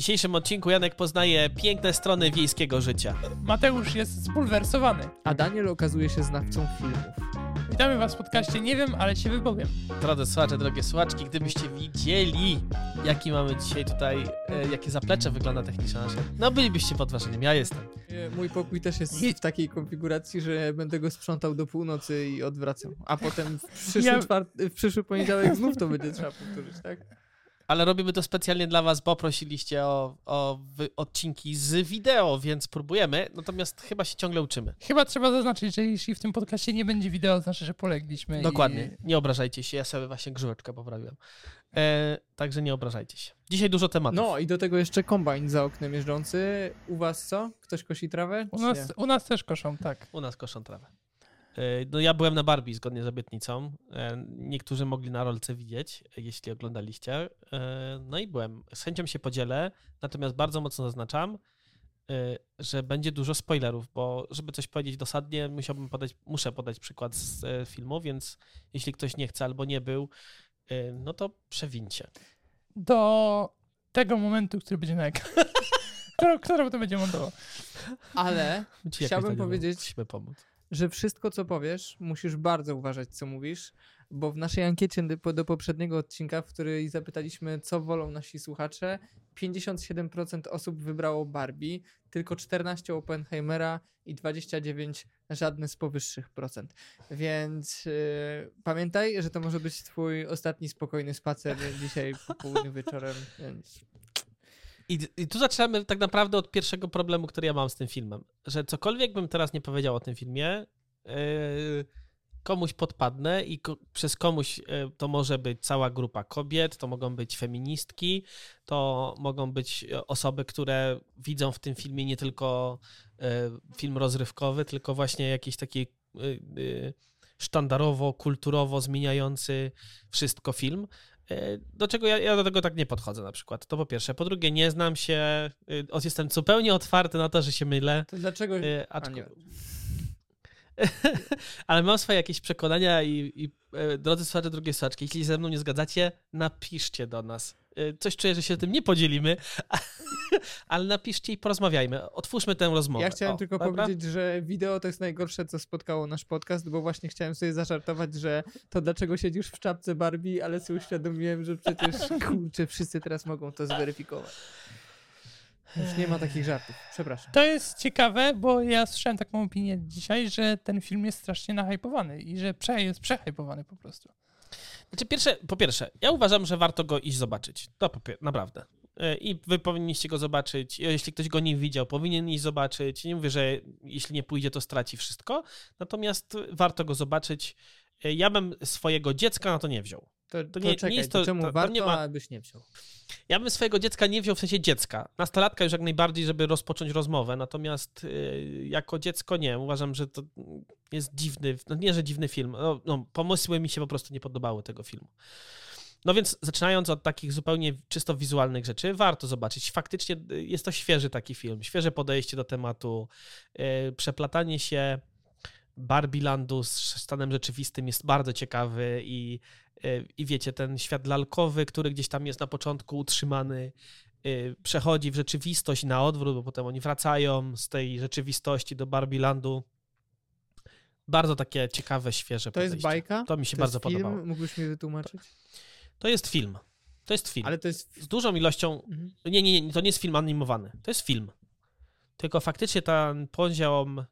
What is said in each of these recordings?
dzisiejszym odcinku Janek poznaje piękne strony wiejskiego życia. Mateusz jest spulwersowany. A Daniel okazuje się znawcą filmów. Witamy was w podcaście Nie wiem, ale się wypowiem. Drodzy słuchacze, drogie słuchaczki, gdybyście widzieli, jaki mamy dzisiaj tutaj, e, jakie zaplecze wygląda techniczne nasze, no bylibyście pod wrażeniem, ja jestem. E, Mój pokój też jest w takiej konfiguracji, że będę go sprzątał do północy i odwracał. A potem w przyszły, Ja- czwart- w przyszły poniedziałek znów to będzie trzeba powtórzyć, tak? Ale robimy to specjalnie dla was, bo prosiliście o, o wy, odcinki z wideo, więc próbujemy, natomiast chyba się ciągle uczymy. Chyba trzeba zaznaczyć, że jeśli w tym podcaście nie będzie wideo, znaczy, że polegliśmy. Dokładnie, I... nie obrażajcie się, ja sobie właśnie grzyweczkę poprawiłem. E, także nie obrażajcie się. Dzisiaj dużo tematów. No i do tego jeszcze kombajn za oknem jeżdżący. U was co? Ktoś kosi trawę? U nas, u nas też koszą, tak. U nas koszą trawę. E, No ja byłem na Barbie zgodnie z obietnicą. E, Niektórzy mogli na rolce widzieć, jeśli oglądaliście. E, No i byłem. Z chęcią się podzielę, natomiast bardzo mocno zaznaczam, że będzie dużo spoilerów, bo żeby coś powiedzieć dosadnie, musiałbym podać, muszę podać przykład z filmu, więc jeśli ktoś nie chce albo nie był, no to przewincie. Do tego momentu, który będzie na ekranie. Którą, którą to będzie montował. Ale Chciałbym powiedzieć- Musimy pomóc. Że wszystko, co powiesz, musisz bardzo uważać, co mówisz, bo w naszej ankiecie do, poprzedniego odcinka, w której zapytaliśmy, co wolą nasi słuchacze, 57% osób wybrało Barbie, tylko 14 Oppenheimera i 29 żadne z powyższych procent. Więc yy, pamiętaj, że to może być twój ostatni spokojny spacer dzisiaj po południu wieczorem, więc I, I tu zaczynamy tak naprawdę od pierwszego problemu, który ja mam z tym filmem. Że cokolwiek bym teraz nie powiedział o tym filmie, yy, komuś podpadnę i ko- przez komuś yy, to może być cała grupa kobiet, to mogą być feministki, to mogą być e, osoby, które widzą w tym filmie nie tylko film rozrywkowy, tylko właśnie jakiś taki sztandarowo, kulturowo zmieniający wszystko film. E, Do czego ja, ja do tego tak nie podchodzę na przykład. To po pierwsze. Po drugie, nie znam się, o- jestem zupełnie otwarty na to, że się mylę. to dlaczego... A, Aczko... nie. Ale mam swoje jakieś przekonania i, i e, drodzy słuchacze, drugie słuchaczki, jeśli ze mną nie zgadzacie, napiszcie do nas. E, Coś czuję, że się tym nie podzielimy, ale napiszcie i porozmawiajmy. Otwórzmy tę rozmowę. Ja chciałem O, tylko dobra? powiedzieć, że wideo to jest najgorsze, co spotkało nasz podcast, bo właśnie chciałem sobie zażartować, że to dlaczego siedzisz w czapce Barbie, ale sobie uświadomiłem, że przecież kurczę, wszyscy teraz mogą to zweryfikować. Już nie ma takich żartów. Przepraszam. To jest ciekawe, bo ja słyszałem taką opinię dzisiaj, że ten film jest strasznie nahypowany i że prze, jest przehypowany po prostu. Znaczy, pierwsze, po pierwsze, ja uważam, że warto go iść zobaczyć. To naprawdę. E, I wy powinniście go zobaczyć. Jeśli ktoś go nie widział, powinien iść zobaczyć. Nie mówię, że jeśli nie pójdzie, to straci wszystko. Natomiast warto go zobaczyć. E, Ja bym swojego dziecka na to nie wziął. To, To to, nie- nie czekaj, jest to, czemu to- to warto, nie ma- a byś nie wziął? Ja bym swojego dziecka nie wziął w sensie dziecka. Nastolatka już jak najbardziej, żeby rozpocząć rozmowę. Natomiast e, jako dziecko nie. Uważam, że to jest dziwny, no nie, że dziwny film. No, no, pomysły mi się po prostu nie podobały tego filmu. No więc zaczynając od takich zupełnie czysto wizualnych rzeczy, warto zobaczyć. Faktycznie y, jest to świeży taki film, świeże podejście do tematu, yy, przeplatanie się Barbielandu z stanem rzeczywistym jest bardzo ciekawy i, yy, i wiecie, ten świat lalkowy, który gdzieś tam jest na początku utrzymany, yy, przechodzi w rzeczywistość na odwrót, bo potem oni wracają z tej rzeczywistości do Barbielandu. Bardzo takie ciekawe, świeże To jest bajka? To mi się to bardzo film? podobało. Mógłbyś mi wytłumaczyć? To jest film. To jest film. Ale to jest... Z dużą ilością. Mhm. Nie, nie, nie, to nie jest film animowany. To jest film. Tylko faktycznie ten poziom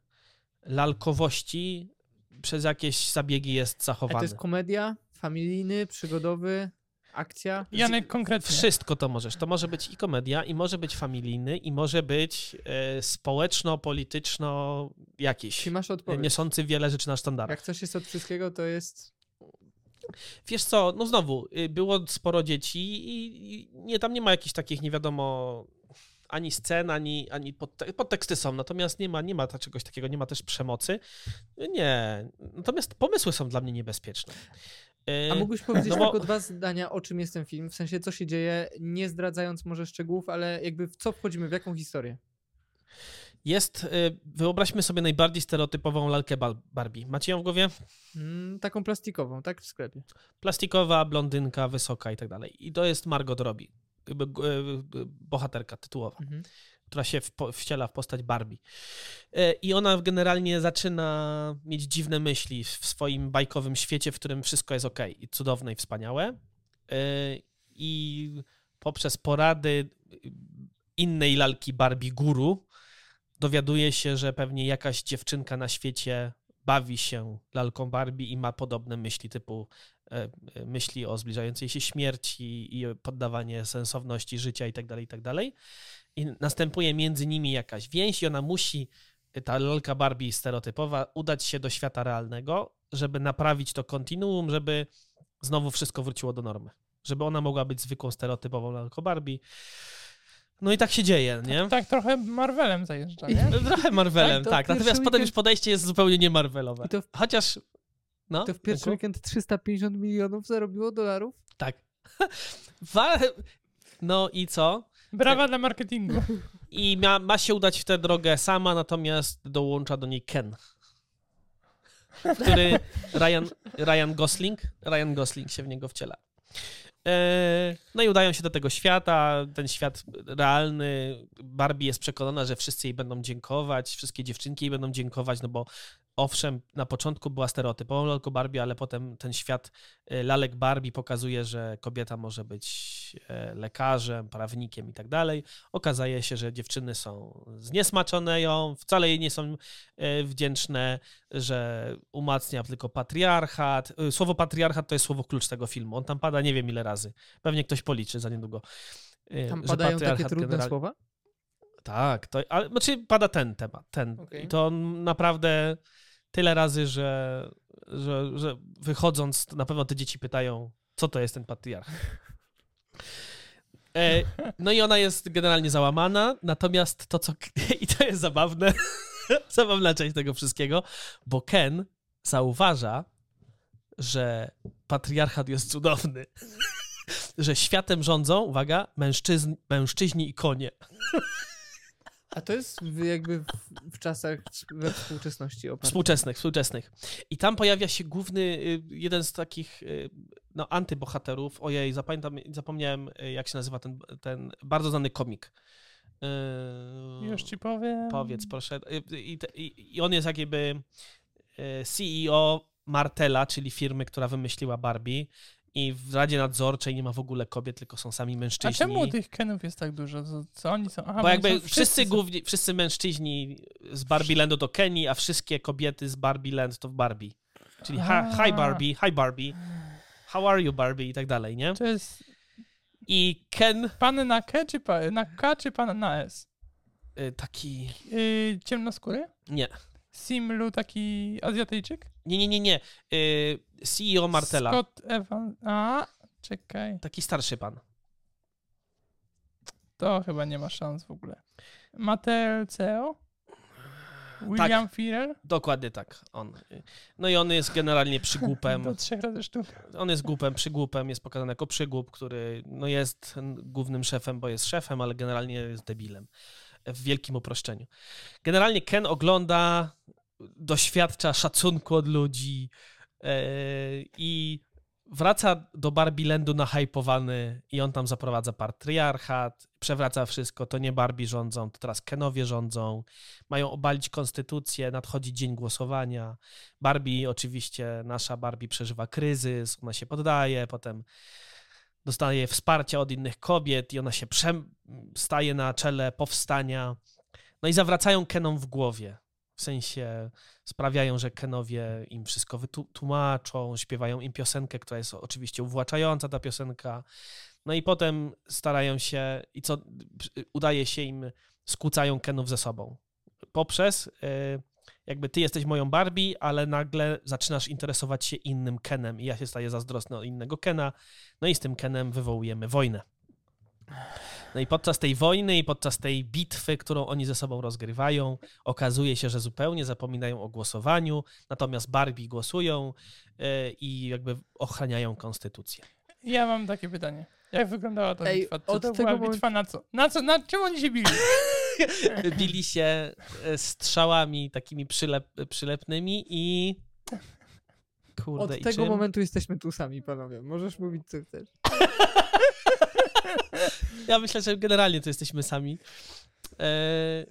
lalkowości przez jakieś zabiegi jest A to zachowany. jest komedia, familijny, przygodowy, akcja? Janek konkretnie. Wszystko to możesz. To może być i komedia, i może być familijny, i może być e, społeczno-polityczno jakiś. Czy masz odpowiedź? Niosący wiele rzeczy na sztandarach. Jak coś jest od wszystkiego, to jest... Wiesz co, no znowu, y, było sporo dzieci i, i nie, tam nie ma jakichś takich, nie wiadomo, ani scen, ani, ani podte- podteksty są, natomiast nie ma, nie ma ta- czegoś takiego, nie ma też przemocy. Nie, natomiast pomysły są dla mnie niebezpieczne. Y, A mógłbyś powiedzieć no bo- tylko dwa zdania, o czym jest ten film? W sensie, co się dzieje, nie zdradzając może szczegółów, ale jakby w co wchodzimy, w jaką historię? Jest, y, wyobraźmy sobie najbardziej stereotypową lalkę Barbie. Macie ją w głowie? Mm, taką plastikową, tak? W sklepie. Plastikowa, blondynka, wysoka i tak dalej. I to jest Margot Robbie. g- e, bohaterka tytułowa Mhm. Która się wciela w postać Barbie. E, I ona generalnie zaczyna mieć dziwne myśli w swoim bajkowym świecie, w którym wszystko jest ok i cudowne i wspaniałe. E, I poprzez porady innej lalki Barbie Guru dowiaduje się, że pewnie jakaś dziewczynka na świecie bawi się lalką Barbie i ma podobne myśli typu e, myśli o zbliżającej się śmierci i poddawanie sensowności życia i tak dalej, i tak następuje między nimi jakaś więź i ona musi, ta lalka Barbie stereotypowa, udać się do świata realnego, żeby naprawić to kontinuum, żeby znowu wszystko wróciło do normy. Żeby ona mogła być zwykłą stereotypową lalką Barbie. No i tak się dzieje, nie? Tak trochę Marvelem zajeżdża, nie? Trochę Marvelem, Tak, tak. Natomiast potem już podejście jest zupełnie nie Marvelowe. W- Chociaż, no, To w pierwszy Janku? weekend 350 milionów zarobiło dolarów? Tak. No i co? Brawa dla marketingu. I ma, ma się udać w tę drogę sama, natomiast dołącza do niej Ken. Który Ryan, Ryan Gosling, Ryan Gosling się w niego wciela. E, No i udają się do tego świata, ten świat realny. Barbie jest przekonana, że wszyscy jej będą dziękować, wszystkie dziewczynki jej będą dziękować, no bo owszem, na początku była stereotypową lalką Barbie, ale potem ten świat e, lalek Barbie pokazuje, że kobieta może być e, lekarzem, prawnikiem i tak dalej. Okazuje się, że dziewczyny są zniesmaczone ją, wcale jej nie są e, wdzięczne, że umacnia tylko patriarchat. E, Słowo patriarchat to jest słowo klucz tego filmu. On tam pada nie wiem ile razy. Pewnie ktoś policzy za niedługo. E, Tam padają takie trudne słowa? Tak, to, ale znaczy pada ten temat, ten. Okej. I to naprawdę tyle razy, że, że, że wychodząc, na pewno te dzieci pytają, co to jest ten patriarchat. E, no i ona jest generalnie załamana, natomiast to, co... I to jest zabawne, zabawna część tego wszystkiego, bo Ken zauważa, że patriarchat jest cudowny. że światem rządzą, uwaga, mężczyzn, mężczyźni i konie. A to jest jakby w, w czasach we współczesności oparte. Współczesnych, współczesnych. I tam pojawia się główny, y, jeden z takich y, no, antybohaterów. Ojej, zapamiętam, zapomniałem, y, jak się nazywa ten, ten bardzo znany komik. Y, Już ci powiem. Powiedz, proszę. I, i, I on jest jakby CEO Martela, czyli firmy, która wymyśliła Barbie. I w Radzie Nadzorczej nie ma w ogóle kobiet, tylko są sami A mężczyźni. czemu tych Kenów jest tak dużo? Co, co oni są? Aha, Bo jakby są wszyscy, są- główni, wszyscy mężczyźni z Barbie Landu to Kenny, a wszystkie kobiety z Barbie Land to w Barbie. Czyli hi, A. hi Barbie, hi Barbie, how are you Barbie i tak dalej, nie? To jest I Ken, pan na K czy pa, na K czy pan na S? y, taki, Yy, ciemnoskóry? nie, Simlu taki Azjatyjczyk? Nie, nie, nie, nie, y, CEO Martela, Scott Evans. A, czekaj. taki starszy pan. To chyba nie ma szans w ogóle. Mattel CEO? William Tak. Firer? Dokładnie tak, on. No i on jest generalnie przygłupem. Do trzech razy sztuk. On jest głupem, przygłupem, jest pokazany jako przygłup, który no jest głównym szefem, bo jest szefem, ale generalnie jest debilem. W wielkim uproszczeniu. Generalnie Ken ogląda, doświadcza szacunku od ludzi e, i wraca do Barbie Landu nahypowany i on tam zaprowadza patriarchat, przewraca wszystko, to nie Barbie rządzą, to teraz Kenowie rządzą, mają obalić konstytucję, nadchodzi dzień głosowania, Barbie, oczywiście, nasza Barbie przeżywa kryzys, ona się poddaje, potem dostaje wsparcia od innych kobiet i ona się staje na czele powstania. No i zawracają Kenom w głowie. W sensie sprawiają, że Kenowie im wszystko wytłumaczą, śpiewają im piosenkę, która jest oczywiście uwłaczająca, ta piosenka. No i potem starają się, i co udaje się im, skłócają Kenów ze sobą. Poprzez y, jakby ty jesteś moją Barbie, ale nagle zaczynasz interesować się innym Kenem i ja się staję zazdrosny o innego Kena, no i z tym Kenem wywołujemy wojnę. No i podczas tej wojny i podczas tej bitwy, którą oni ze sobą rozgrywają, okazuje się, że zupełnie zapominają o głosowaniu, natomiast Barbie głosują yy, i jakby ochraniają konstytucję. Ja mam takie pytanie. Jak wyglądała ta Ej, bitwa? Czy od to tego była bitwa na co? Na co? Na czym oni się bili? Bili się e, strzałami takimi przylep, przylepnymi i... Kurde, Od tego czym? momentu jesteśmy tu sami, panowie. Możesz mówić, co chcesz. Ja myślę, że generalnie to jesteśmy sami. E,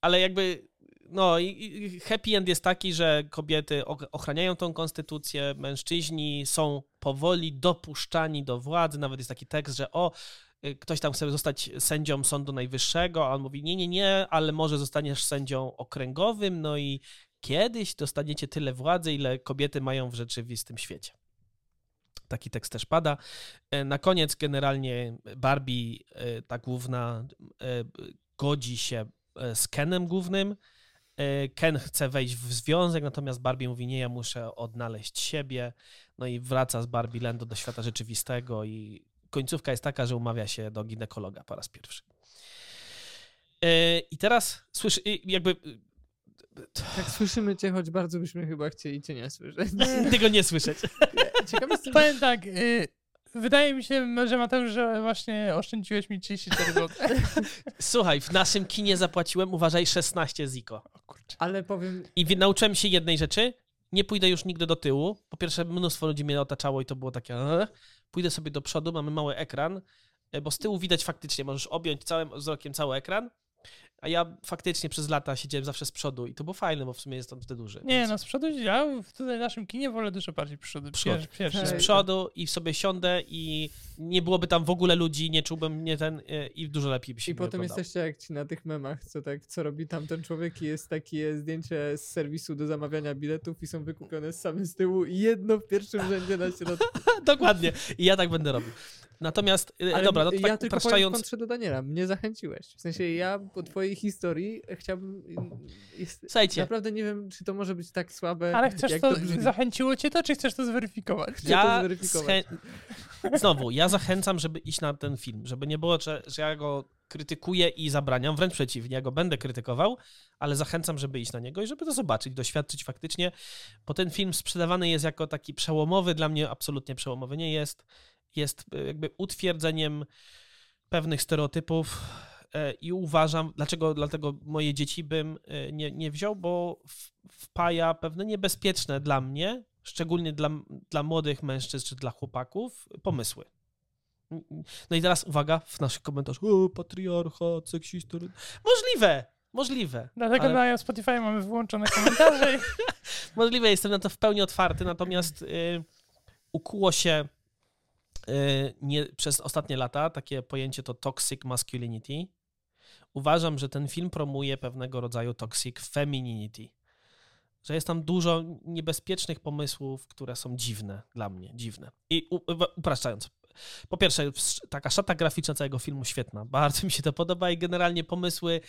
ale jakby, no, i, happy end jest taki, że kobiety och- ochraniają tą konstytucję, mężczyźni są powoli dopuszczani do władzy. Nawet jest taki tekst, że o, y, ktoś tam chce zostać sędzią Sądu Najwyższego, a on mówi, nie, nie, nie, ale może zostaniesz sędzią okręgowym, no i kiedyś dostaniecie tyle władzy, ile kobiety mają w rzeczywistym świecie. Taki tekst też pada. E, Na koniec generalnie Barbie, e, ta główna, e, godzi się z Kenem głównym. Ken chce wejść w związek, natomiast Barbie mówi, nie, ja muszę odnaleźć siebie. No i wraca z Barbie Lando do świata rzeczywistego i końcówka jest taka, że umawia się do ginekologa po raz pierwszy. I teraz słyszy, jakby Tak słyszymy cię, choć bardzo byśmy chyba chcieli cię nie słyszeć. tego nie słyszeć. Ciekawe jestem, Powiem tak, y, wydaje mi się, że Mateusz, że właśnie oszczędziłeś mi 34 zł. Słuchaj, w naszym kinie zapłaciłem, uważaj, 16 ziko. O kurczę. ale powiem, I wi- nauczyłem się jednej rzeczy. Nie pójdę już nigdy do tyłu. Po pierwsze, mnóstwo ludzi mnie otaczało i to było takie. "Eee". Pójdę sobie do przodu, mamy mały ekran, e, bo z tyłu widać faktycznie, możesz objąć całym wzrokiem cały ekran. A ja faktycznie przez lata siedziałem zawsze z przodu i to było fajne, bo w sumie jest on wtedy duży. Nie, więc no z przodu ja tutaj w naszym kinie wolę dużo bardziej przód. Przód. Pierwszy, pierwszy. Tak. z przodu i sobie siądę i nie byłoby tam w ogóle ludzi, nie czułbym mnie ten e, i dużo lepiej by się i potem oglądało. jesteście jak ci na tych memach, co tak, co robi tamten człowiek i jest takie zdjęcie z serwisu do zamawiania biletów i są wykupione same z tyłu i jedno w pierwszym rzędzie na środku. Dokładnie. I ja tak będę robił. Natomiast, e, Ale dobra, no to ja tak tylko upraszczając, kontrze do Daniela, mnie zachęciłeś. W sensie ja po twojej historii chciałbym... Jest, słuchajcie, naprawdę nie wiem, czy to może być tak słabe, Ale chcesz jak to, to zachęciło cię to, czy chcesz to zweryfikować? Chcę to ja zweryfikować. schę- znowu, ja zachęcam, żeby iść na ten film, żeby nie było, że, że ja go krytykuję i zabraniam, wręcz przeciwnie, ja go będę krytykował, ale zachęcam, żeby iść na niego i żeby to zobaczyć, doświadczyć faktycznie, bo ten film sprzedawany jest jako taki przełomowy, dla mnie absolutnie przełomowy nie jest, jest e, jakby utwierdzeniem pewnych stereotypów i uważam, dlaczego dlatego moje dzieci bym e, nie, nie wziął, bo wpaja pewne niebezpieczne dla mnie, szczególnie dla, dla młodych mężczyzn czy dla chłopaków, pomysły. No i teraz uwaga w naszych komentarzach, o, patriarchat, seksista. Możliwe, możliwe. Dlatego ale- na Spotify mamy wyłączone komentarze. Możliwe, jestem na to w pełni otwarty, natomiast y, ukuło się y, nie, przez ostatnie lata takie pojęcie to toxic masculinity. Uważam, że ten film promuje pewnego rodzaju toxic femininity. Że jest tam dużo niebezpiecznych pomysłów, które są dziwne dla mnie, dziwne. I upraszczając, po pierwsze, sz- taka szata graficzna całego filmu świetna. Bardzo mi się to podoba i generalnie pomysły.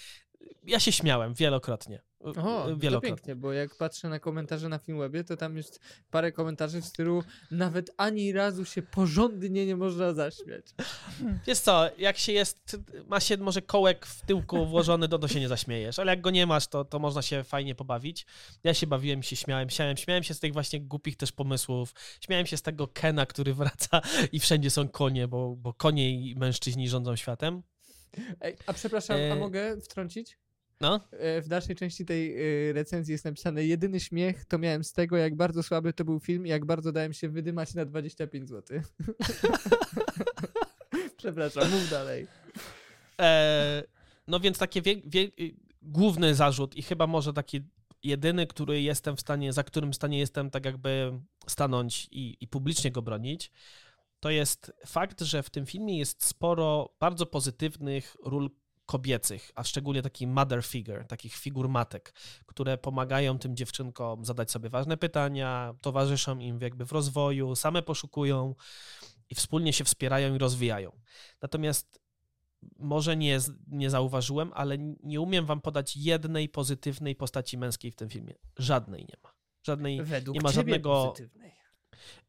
Ja się śmiałem wielokrotnie. O, wielokrotnie. pięknie, bo jak patrzę na komentarze na Filmwebie, to tam jest parę komentarzy w stylu nawet ani razu się porządnie nie można zaśmiać. Wiesz co, jak się jest, ma się może kołek w tyłku włożony, to, to się nie zaśmiejesz, ale jak go nie masz, to, to można się fajnie pobawić. Ja się bawiłem, się śmiałem, śmiałem, śmiałem się z tych właśnie głupich też pomysłów, śmiałem się z tego Kena, który wraca i wszędzie są konie, bo, bo konie i mężczyźni rządzą światem. Ej, a przepraszam, a E, mogę wtrącić? No, E, W dalszej części tej e, recenzji jest napisane jedyny śmiech to miałem z tego, jak bardzo słaby to był film i jak bardzo dałem się wydymać na 25 zł. Przepraszam, mów dalej. E, no więc taki wie, wie, główny zarzut i chyba może taki jedyny, który jestem w stanie, za którym w stanie jestem tak jakby stanąć i, i publicznie go bronić, to jest fakt, że w tym filmie jest sporo bardzo pozytywnych ról kobiecych, a szczególnie takich mother figure, takich figur matek, które pomagają tym dziewczynkom zadać sobie ważne pytania, towarzyszą im jakby w rozwoju, same poszukują i wspólnie się wspierają i rozwijają. Natomiast może nie, nie zauważyłem, ale nie umiem wam podać jednej pozytywnej postaci męskiej w tym filmie. Żadnej nie ma. Żadnej. Według nie ma żadnego- pozytywnej.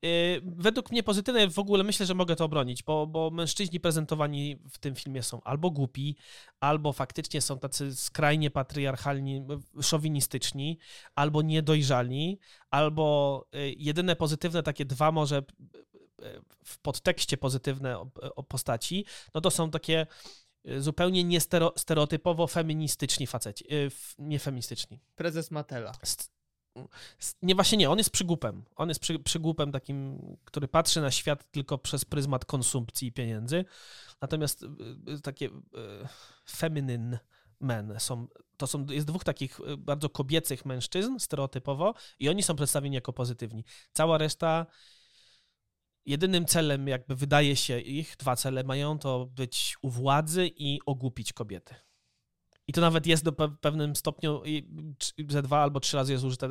Yy, według mnie pozytywnej w ogóle myślę, że mogę to obronić, bo, bo mężczyźni prezentowani w tym filmie są albo głupi, albo faktycznie są tacy skrajnie patriarchalni, szowinistyczni, albo niedojrzali, albo yy, jedyne pozytywne, takie dwa może yy, w podtekście pozytywne o, o postaci, no to są takie zupełnie niestereotypowo feministyczni faceci, nie feministyczni. Prezes Matela. Nie, właśnie nie, on jest przygłupem. On jest przy, przygłupem takim, który patrzy na świat tylko przez pryzmat konsumpcji i pieniędzy. Natomiast y, y, takie y, feminine men są, to są, jest dwóch takich bardzo kobiecych mężczyzn, stereotypowo, i oni są przedstawieni jako pozytywni. Cała reszta jedynym celem, jakby wydaje się ich, dwa cele mają, to być u władzy i ogłupić kobiety. I to nawet jest do pe- pewnym stopniu, ze dwa albo trzy razy jest użyte,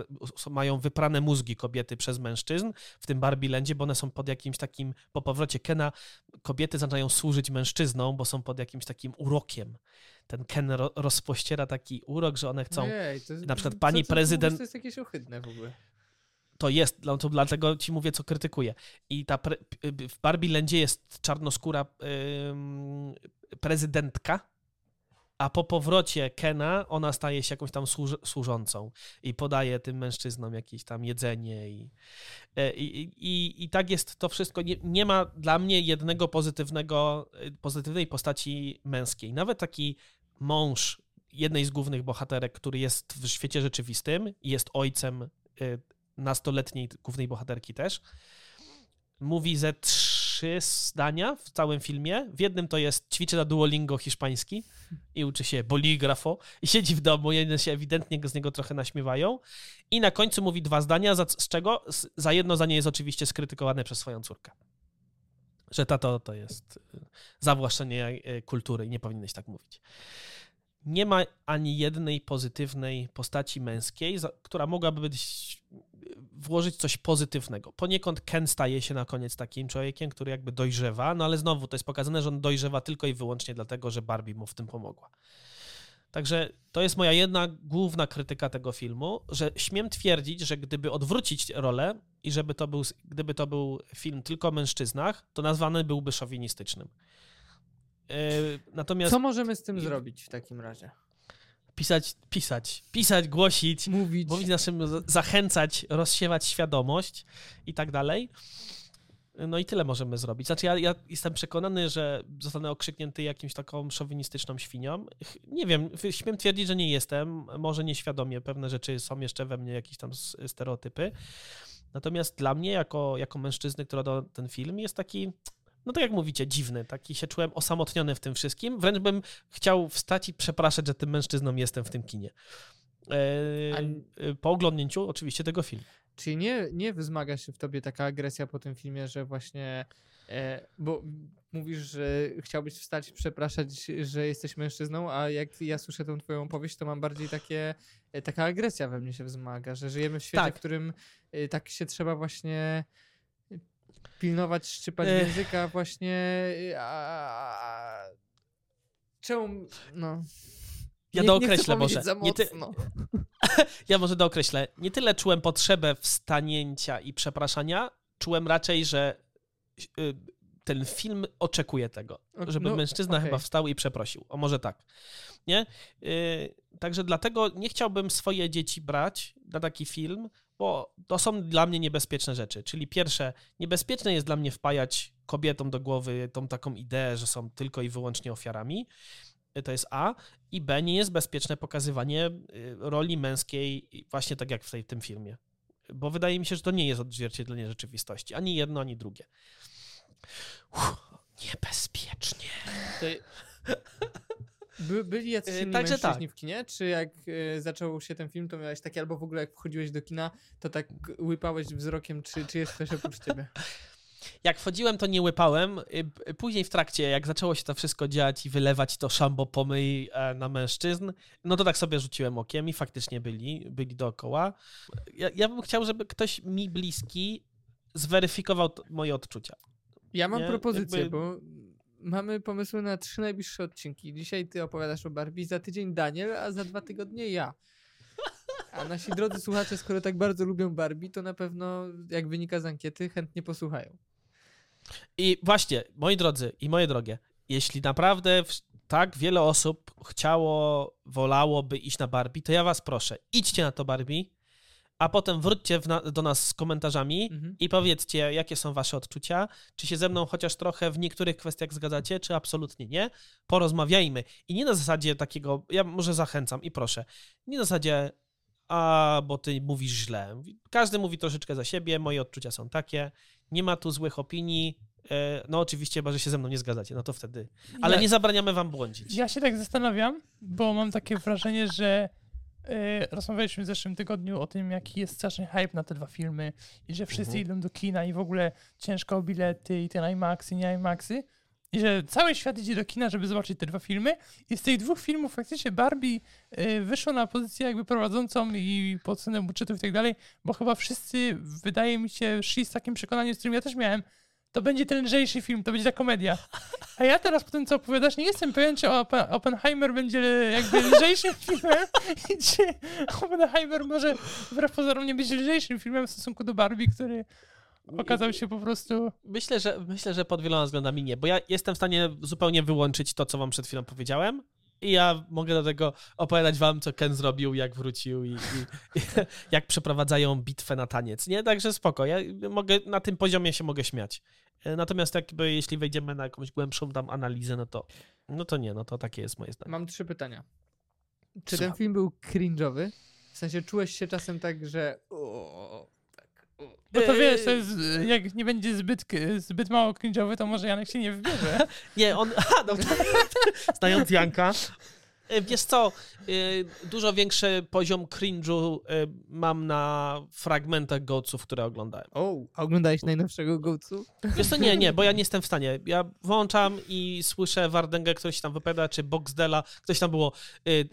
mają wyprane mózgi kobiety przez mężczyzn, w tym Barbie Landzie, bo one są pod jakimś takim, po powrocie Kena, kobiety zaczynają służyć mężczyznom, bo są pod jakimś takim urokiem. Ten Ken ro- rozpościera taki urok, że one chcą Ojej, to na przykład pani co ty prezydent- To jest jakieś ohydne w ogóle. to jest, to dlatego ci mówię, co krytykuję. I ta pre, w Barbie Landzie jest czarnoskóra ym, prezydentka, a po powrocie Kena ona staje się jakąś tam służ, służącą i podaje tym mężczyznom jakieś tam jedzenie i, e, i, i, i tak jest to wszystko. Nie, nie ma dla mnie jednego pozytywnego, y, pozytywnej postaci męskiej. Nawet taki mąż jednej z głównych bohaterek, który jest w świecie rzeczywistym i jest ojcem y, nastoletniej głównej bohaterki też, mówi ze trzy zdania w całym filmie. W jednym to jest ćwiczy na Duolingo hiszpański i uczy się boligrafo i siedzi w domu, jedne się ewidentnie z niego trochę naśmiewają i na końcu mówi dwa zdania, za, z czego za jedno zdanie jest oczywiście skrytykowane przez swoją córkę. Że tato to jest y, zawłaszczenie y, kultury i nie powinieneś tak mówić. Nie ma ani jednej pozytywnej postaci męskiej, która mogłaby być, włożyć coś pozytywnego. Poniekąd Ken staje się na koniec takim człowiekiem, który jakby dojrzewa, no ale znowu to jest pokazane, że on dojrzewa tylko i wyłącznie dlatego, że Barbie mu w tym pomogła. Także to jest moja jedna główna krytyka tego filmu, że śmiem twierdzić, że gdyby odwrócić rolę i żeby to był, gdyby to był film tylko o mężczyznach, to nazwany byłby szowinistycznym. Yy, Natomiast Co możemy z tym zrobić w takim razie? pisać, pisać, pisać, głosić, Mówić. mówić naszym, zachęcać, rozsiewać świadomość i tak dalej. No i tyle możemy zrobić. Znaczy, ja, ja jestem przekonany, że zostanę okrzyknięty jakimś taką szowinistyczną świnią. Nie wiem, śmiem twierdzić, że nie jestem. Może nieświadomie pewne rzeczy są jeszcze we mnie, jakieś tam stereotypy. Natomiast dla mnie, jako, jako mężczyzny, który oglądał ten film, jest taki, no tak jak mówicie, dziwny. Taki się czułem osamotniony w tym wszystkim. Wręcz bym chciał wstać i przepraszać, że tym mężczyzną jestem w tym kinie. A- E, po oglądnięciu oczywiście tego filmu. Czyli nie, nie wzmaga się w tobie taka agresja po tym filmie, że właśnie. E, bo mówisz, że chciałbyś wstać i przepraszać, że jesteś mężczyzną, a jak ja słyszę tą twoją opowieść, to mam bardziej takie, e, taka agresja we mnie się wzmaga, że żyjemy w świecie, Tak. w którym e, tak się trzeba właśnie pilnować, szczypać Ech. języka właśnie. A, czemu? No. Ja nie, dookreślę nie może. Nie ty-. Ja może dookreślę. Nie tyle czułem potrzebę wstanięcia i przepraszania, czułem raczej, że y, ten film oczekuje tego, żeby no, mężczyzna okej. chyba wstał i przeprosił. O może tak. Nie? Y, Także dlatego nie chciałbym swoje dzieci brać na taki film, bo to są dla mnie niebezpieczne rzeczy. Czyli pierwsze, niebezpieczne jest dla mnie wpajać kobietom do głowy tą taką ideę, że są tylko i wyłącznie ofiarami. Y, To jest A. I B, nie jest bezpieczne pokazywanie y, roli męskiej właśnie tak jak w tej, tym filmie. Bo wydaje mi się, że to nie jest odzwierciedlenie rzeczywistości. Ani jedno, ani drugie. Uff, niebezpiecznie. To... By, byli jacyś Yy, inni także mężczyźni tak. w kinie? Czy jak y, zaczął się ten film, to miałeś takie, albo w ogóle jak wchodziłeś do kina, to tak łypałeś wzrokiem, czy, czy jest ktoś oprócz ciebie? Jak wchodziłem, to nie łypałem. Y, p- Później w trakcie, jak zaczęło się to wszystko dziać i wylewać to szambo pomyj e, na mężczyzn, no to tak sobie rzuciłem okiem i faktycznie byli, byli dookoła. Ja, ja bym chciał, żeby ktoś mi bliski zweryfikował moje odczucia. Ja mam Nie, propozycję, jakby- bo mamy pomysły na trzy najbliższe odcinki. Dzisiaj ty opowiadasz o Barbie, za tydzień Daniel, a za dwa tygodnie ja. A nasi drodzy słuchacze, skoro tak bardzo lubią Barbie, to na pewno, jak wynika z ankiety, chętnie posłuchają. I właśnie, moi drodzy i moje drogie, jeśli naprawdę tak wiele osób chciało, wolałoby iść na Barbie, to ja was proszę, idźcie na to Barbie, a potem wróćcie na, do nas z komentarzami Mhm. i powiedzcie, jakie są wasze odczucia, czy się ze mną chociaż trochę w niektórych kwestiach zgadzacie, czy absolutnie nie. Porozmawiajmy. I nie na zasadzie takiego, ja może zachęcam i proszę, nie na zasadzie a bo ty mówisz źle. Każdy mówi troszeczkę za siebie, moje odczucia są takie. Nie ma tu złych opinii. E, No oczywiście, chyba, że się ze mną nie zgadzacie, no to wtedy. Ale Ja- nie zabraniamy wam błądzić. Ja się tak zastanawiam, bo mam takie wrażenie, że rozmawialiśmy w zeszłym tygodniu o tym, jaki jest straszny hype na te dwa filmy i że wszyscy Mhm. idą do kina i w ogóle ciężko o bilety i te IMAXy, nie IMAXy. I że cały świat idzie do kina, żeby zobaczyć te dwa filmy. I z tych dwóch filmów faktycznie Barbie e, wyszło na pozycję jakby prowadzącą i pod względem budżetów i tak dalej, bo chyba wszyscy, wydaje mi się, szli z takim przekonaniem, z którym ja też miałem, to będzie ten lżejszy film, to będzie ta komedia. A ja teraz po tym, co opowiadasz, nie jestem pewien, czy Oppen- Oppenheimer będzie jakby lżejszym filmem i czy Oppenheimer może wbrew pozorom nie być lżejszym filmem w stosunku do Barbie, który okazał się po prostu... Myślę, że myślę, że pod wieloma względami nie, bo ja jestem w stanie zupełnie wyłączyć to, co wam przed chwilą powiedziałem. I ja mogę do tego opowiadać wam, co Ken zrobił, jak wrócił i, i, i jak przeprowadzają bitwę na taniec. Nie, także spoko. Ja mogę, na tym poziomie się mogę śmiać. E, Natomiast jakby jeśli wejdziemy na jakąś głębszą tam analizę, no to no to nie, no to takie jest moje zdanie. Mam trzy pytania. Czy Słucham. ten film był cringe'owy? W sensie czułeś się czasem tak, że... O, o. Bo to Eee, wiesz, to jest, jak nie będzie zbyt, zbyt mało cringe'owy, to może Janek się nie wybierze. Nie, on. Aha, no, znając Janka. E, Wiesz co, e, dużo większy poziom cringe'u e, mam na fragmentach Goatsów, które oglądałem. O, a oglądałeś najnowszego Goatsu? Wiesz co, nie, nie, bo ja nie jestem w stanie. Ja włączam i słyszę Wardęgę, ktoś tam wypowiada, czy Boxdela, ktoś tam było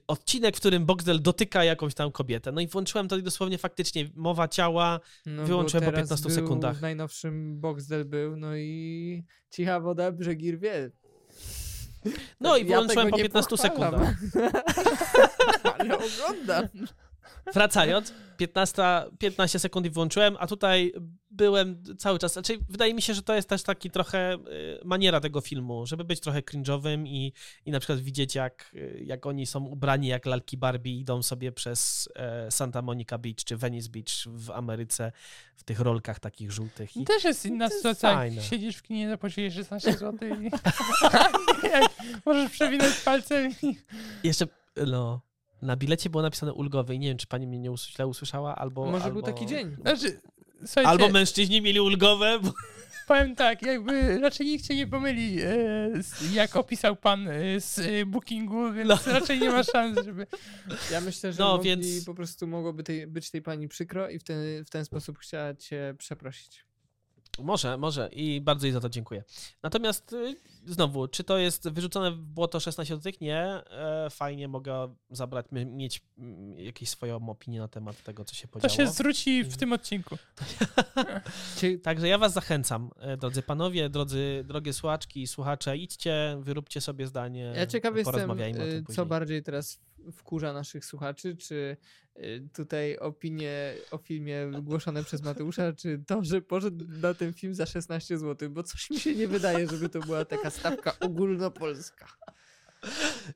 odcinek, w którym Boxdel dotyka jakąś tam kobietę. No i włączyłem to i dosłownie faktycznie mowa ciała. No, Wyłączyłem po teraz 15 był, sekundach. W najnowszym Boxdel był, no i cicha woda, brzegi rwie. No i Ja wyłączyłem tego po nie 15 pochwalam. sekundach. Ale oglądam. Wracając, 15, 15 sekund i włączyłem, a tutaj byłem cały czas. Znaczy, wydaje mi się, że to jest też taki trochę y, maniera tego filmu, żeby być trochę cringe'owym i, i na przykład widzieć, jak, y, jak oni są ubrani jak lalki Barbie, idą sobie przez e, Santa Monica Beach czy Venice Beach w Ameryce w tych rolkach takich żółtych. I, Też jest inna jest sytuacja, siedzisz w kinie, zapłaciłeś 16 zł i możesz przewinąć palcem i... jeszcze, no, na bilecie było napisane ulgowy i nie wiem, czy pani mnie nie us- źle usłyszała, albo... Może albo... był taki dzień. Znaczy, słuchajcie, Albo mężczyźni mieli ulgowe, bo powiem tak, jakby raczej nikt cię nie pomyli, e, jak opisał pan e, z e, bookingu, więc No. raczej nie ma szans, żeby... Ja myślę, że No, mogli, więc- po prostu mogłoby tej, być tej pani przykro i w ten, w ten sposób chciała cię przeprosić. Może, może i bardzo jej za to dziękuję. Natomiast y, znowu, czy to jest wyrzucone w błoto 16 zł? Nie. E, fajnie mogę zabrać, mi- mieć mm, jakieś swoją opinię na temat tego, co się To podziało. się zwróci w tym odcinku. Także ja was zachęcam, e, drodzy panowie, drodzy, drogie słuchaczki i słuchacze, idźcie, wyróbcie sobie zdanie, ja ciekaw jestem, porozmawiajmy o y, tym co bardziej teraz wkurza naszych słuchaczy, czy y, tutaj opinie o filmie wygłoszone przez Mateusza, czy to, że poszedł na ten film za 16 zł, bo coś mi się nie wydaje, żeby to była taka stawka ogólnopolska.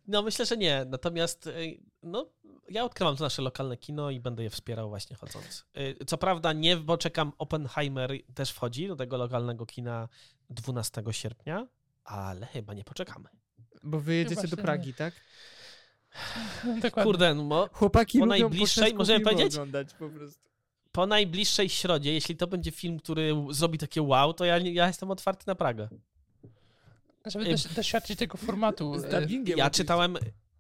No myślę, że nie. Natomiast y, no, ja odkrywam to nasze lokalne kino i będę je wspierał właśnie chodząc. Y, Co prawda nie, bo czekam Oppenheimer też wchodzi do tego lokalnego kina 12 sierpnia, ale chyba nie poczekamy. Bo wy jedziecie właśnie do Pragi, tak? Dokładnie. Kurde, no, bo Chłopaki Po lubią najbliższej, możemy powiedzieć? oglądać po prostu. po najbliższej środzie, jeśli to będzie film, który zrobi takie wow, to ja, ja jestem otwarty na Pragę. Żeby doś, doświadczyć tego formatu. Z e, dubbingiem Ja oczywiście. czytałem,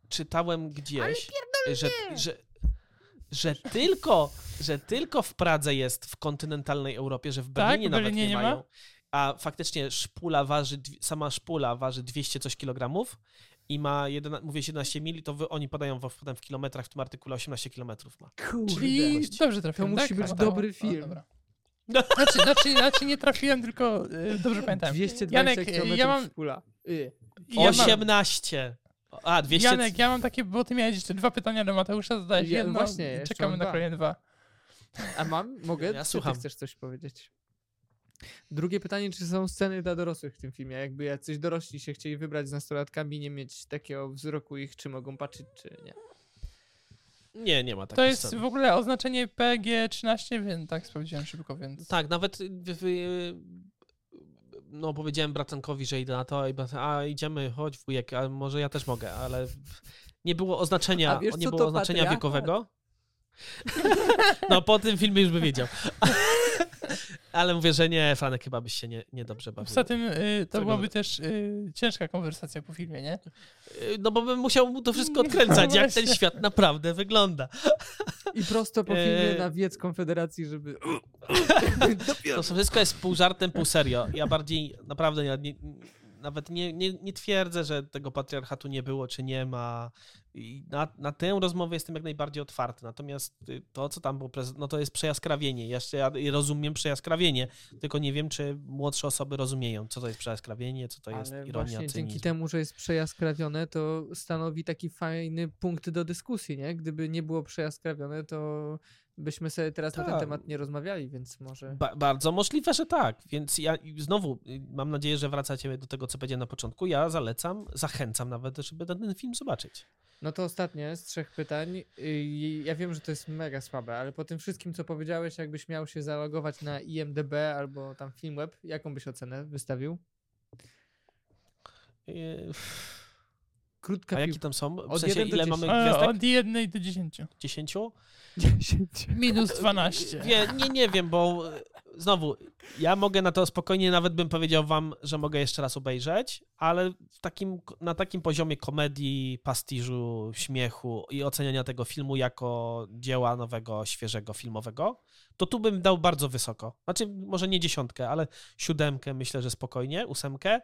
czytałem gdzieś, że, że, że, tylko, że tylko w Pradze jest w kontynentalnej Europie, że w Berlinie Tak? nawet Berlinie nie, nie ma? mają. A faktycznie szpula waży, sama szpula waży 200 coś kilogramów i ma, 11, mówię 17 mili, to wy, oni podają w, potem w kilometrach, w tym artykule 18 kilometrów ma. Kurde. Czyli dobrze trafiłem, To musi tak? być O, dobry o, film. dobra. Znaczy, znaczy, znaczy nie trafiłem, tylko e, dobrze pamiętałem. 220 Janek, km ja mam-. Y. Ja mam, 18! A, 200... Janek, ja mam takie, bo ty miałeś jeszcze dwa pytania do Mateusza, zadałeś Ja- jedno, właśnie, czekamy na dwa. kolejne dwa. A mam? Mogę? Ja słucham. ty chcesz coś powiedzieć? Drugie pytanie, czy są sceny dla dorosłych w tym filmie? Jakby jacyś dorośli się chcieli wybrać z nastolatkami, nie mieć takiego wzroku ich, czy mogą patrzeć, czy nie. Nie, nie ma To takiej jest sceny. w ogóle oznaczenie PG-13, więc tak sprawdziłem szybko, więc... Tak, nawet w, w, no powiedziałem bratankowi, że idę na to i a idziemy, chodź wujek, a może ja też mogę, ale nie było oznaczenia, wiesz, nie było to oznaczenia patriarchat? wiekowego. No po tym filmie już by wiedział. Ale mówię, że nie, Franek, chyba byś się nie, nie dobrze bawił. Poza tym y, to byłaby też y, ciężka konwersacja po filmie, nie? Y, No bo bym musiał mu to wszystko odkręcać, jak ten świat naprawdę wygląda. I prosto po filmie Eee. na wiec Konfederacji, żeby... To wszystko jest pół żartem, pół serio. Ja bardziej naprawdę nie, nie, nawet nie, nie, nie twierdzę, że tego patriarchatu nie było, czy nie ma. I na, na tę rozmowę jestem jak najbardziej otwarty. Natomiast y, to, co tam było, no to jest przejaskrawienie. Jeszcze ja rozumiem przejaskrawienie, tylko nie wiem, czy młodsze osoby rozumieją, co to jest przejaskrawienie, co to jest Ale ironia, właśnie cynizm. dzięki temu, że jest przejaskrawione, to stanowi taki fajny punkt do dyskusji, nie? Gdyby nie było przejaskrawione, to byśmy sobie teraz na ten Tak. temat nie rozmawiali, więc może... Ba- bardzo możliwe, że tak. Więc ja znowu y, mam nadzieję, że wracacie do tego, co powiedziałem na początku. Ja zalecam, zachęcam nawet, żeby ten, ten film zobaczyć. No to ostatnie z trzech pytań. Yy, Ja wiem, że to jest mega słabe, ale po tym wszystkim, co powiedziałeś, jakbyś miał się zalogować na IMDB albo tam Filmweb, jaką byś ocenę wystawił? Y, Krótka A jakie tam są? W Od sensie, ile dziesięciu. mamy gwiazdek? od jednej do dziesięciu. 10? 10. Minus 12. Wie, nie, nie wiem, bo znowu, ja mogę na to spokojnie, nawet bym powiedział wam, że mogę jeszcze raz obejrzeć, ale takim, na takim poziomie komedii, pastiżu, śmiechu i oceniania tego filmu jako dzieła nowego, świeżego, filmowego, to tu bym dał bardzo wysoko. Znaczy, może nie dziesiątkę, ale siódemkę myślę, że spokojnie, ósemkę.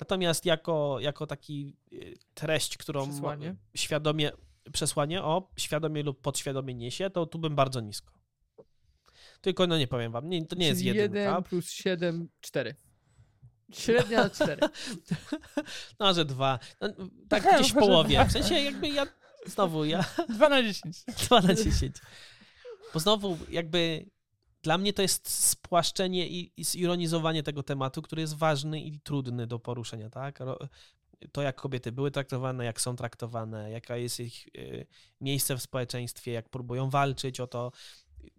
Natomiast jako, jako taki y, treść, którą Przesłanie? świadomie, przesłanie, o, świadomie lub podświadomie niesie, to tu bym bardzo nisko. Tylko, no nie powiem wam, nie, to nie jest jedynka. 1 plus 7, 4. Średnia 4. No, że dwa. No, tak Aha, gdzieś w połowie. W sensie jakby ja, znowu, ja 2 na 10. 2 na 10. Bo znowu jakby dla mnie to jest spłaszczenie i, i zironizowanie tego tematu, który jest ważny i trudny do poruszenia, tak? To, jak kobiety były traktowane, jak są traktowane, jaka jest ich y, miejsce w społeczeństwie, jak próbują walczyć o to.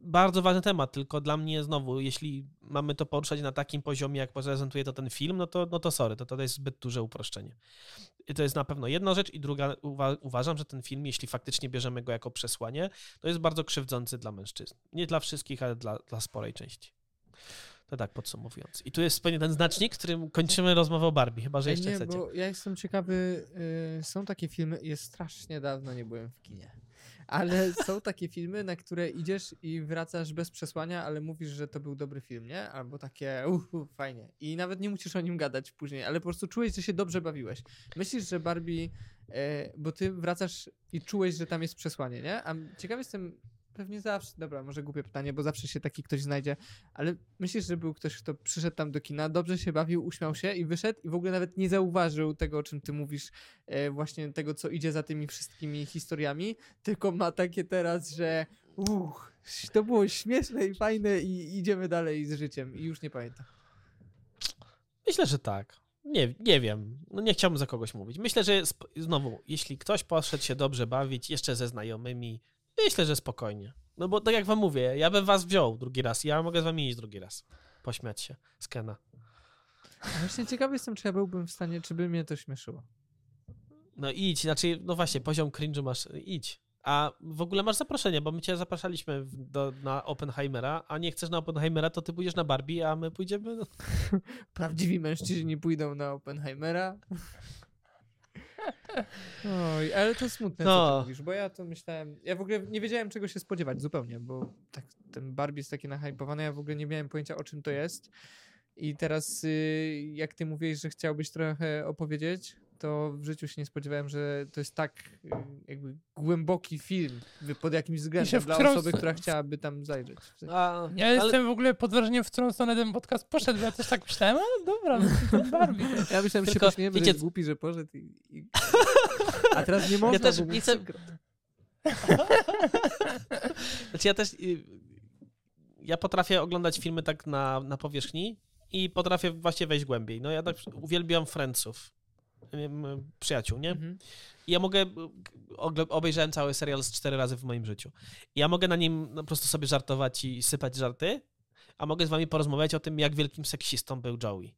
Bardzo ważny temat, tylko dla mnie znowu, jeśli mamy to poruszać na takim poziomie, jak prezentuje to ten film, no to, no to sorry, to, to jest zbyt duże uproszczenie. I to jest na pewno jedna rzecz i druga, uwa- uważam, że ten film, jeśli faktycznie bierzemy go jako przesłanie, to jest bardzo krzywdzący dla mężczyzn. Nie dla wszystkich, ale dla, dla sporej części. To tak podsumowując. I tu jest pewnie ten znacznik, którym kończymy rozmowę o Barbie, chyba że Ej, jeszcze nie, chcecie. bo ja jestem ciekawy, y, są takie filmy, jest strasznie dawno nie byłem w kinie, ale są takie filmy, na które idziesz i wracasz bez przesłania, ale mówisz, że to był dobry film, nie? Albo takie, uhu, fajnie. I nawet nie musisz o nim gadać później, ale po prostu czułeś, że się dobrze bawiłeś. Myślisz, że Barbie, e, bo ty wracasz i czułeś, że tam jest przesłanie, nie? A ciekaw jestem, pewnie zawsze, dobra, może głupie pytanie, bo zawsze się taki ktoś znajdzie, ale myślisz, że był ktoś, kto przyszedł tam do kina, dobrze się bawił, uśmiał się i wyszedł i w ogóle nawet nie zauważył tego, o czym ty mówisz, e, właśnie tego, co idzie za tymi wszystkimi historiami, tylko ma takie teraz, że uch, to było śmieszne i fajne i idziemy dalej z życiem i już nie pamiętam. Myślę, że tak. Nie, nie wiem. No nie chciałbym za kogoś mówić. Myślę, że znowu, jeśli ktoś poszedł się dobrze bawić, jeszcze ze znajomymi, myślę, że spokojnie. No bo tak jak wam mówię, ja bym was wziął drugi raz. Ja mogę z wami iść drugi raz. Pośmiać się z Kena. Właśnie ciekawy jestem, czy ja byłbym w stanie, czy by mnie to śmieszyło. No idź, znaczy, no właśnie, poziom cringe'u masz, idź. A w ogóle masz zaproszenie, bo my cię zapraszaliśmy do, na Oppenheimera, a nie chcesz na Oppenheimera, to ty pójdziesz na Barbie, a my pójdziemy... No. Prawdziwi mężczyźni pójdą na Oppenheimera. Oj, ale to smutne, co No. ty mówisz, bo ja to myślałem, ja w ogóle nie wiedziałem czego się spodziewać zupełnie, bo tak, ten Barbie jest taki nahypowany, ja w ogóle nie miałem pojęcia o czym to jest i teraz y, jak ty mówiłeś, że chciałbyś trochę opowiedzieć, to w życiu się nie spodziewałem, że to jest tak jakby głęboki film pod jakimś względem dla którą osoby, która chciałaby tam zajrzeć. A, Ja ale- jestem w ogóle pod wrażeniem, w którą stronę ten podcast poszedł, bo ja też tak myślałem, a dobra, no Barbie. Ja myślałem, że się Tylko, pośmiejemy, że wiecie- jest głupi, że poszedł i... i... A teraz nie można, też bo nie chcę-. Znaczy ja też. y, Ja potrafię oglądać filmy tak na, na powierzchni i potrafię właśnie wejść głębiej. No ja tak uwielbiam Friendsów. Przyjaciół, nie? Mhm. I ja mogę. Obejrzałem cały serial z cztery razy w moim życiu. I ja mogę na nim no, po prostu sobie żartować i sypać żarty, a mogę z wami porozmawiać o tym, jak wielkim seksistą był Joey.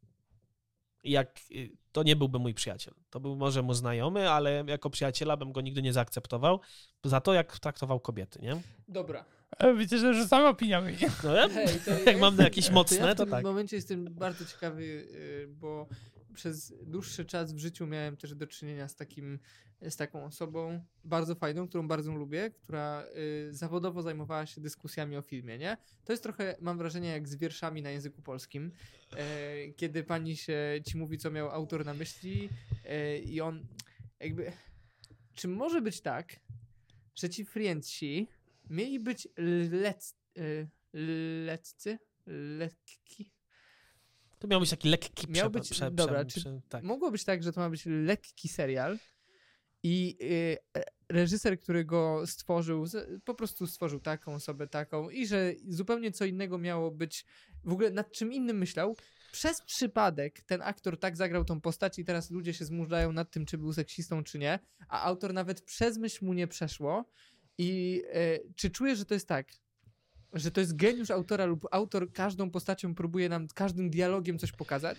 Jak y, to nie byłby mój przyjaciel. To był może mu znajomy, ale jako przyjaciela bym go nigdy nie zaakceptował za to, jak traktował kobiety, nie? Dobra. E, Wiecie, że rzucamy opiniami. No, ja, Hej, to jak mam na jakieś to mocne, ja w to tym tak. momencie jestem bardzo ciekawy, y, bo przez dłuższy czas w życiu miałem też do czynienia z takim, z taką osobą bardzo fajną, którą bardzo lubię, która y, zawodowo zajmowała się dyskusjami o filmie, nie? To jest trochę, mam wrażenie, jak z wierszami na języku polskim, e, kiedy pani się ci mówi, co miał autor na myśli e, i on jakby... Czy może być tak, że ci friendsi mieli być lec, y, leccy? Lekki? To miał być taki lekki Miał być- prze- dobra, prze- prze- tak. Mogło być tak, że to ma być lekki serial i y, e, reżyser, który go stworzył, po prostu stworzył taką osobę, taką i że zupełnie co innego miało być, w ogóle nad czym innym myślał. Przez przypadek ten aktor tak zagrał tą postać i teraz ludzie się zmurzają nad tym, czy był seksistą, czy nie, a autor nawet przez myśl mu nie przeszło. I e, czy czuje, że to jest tak, że to jest geniusz autora lub autor każdą postacią próbuje nam każdym dialogiem coś pokazać?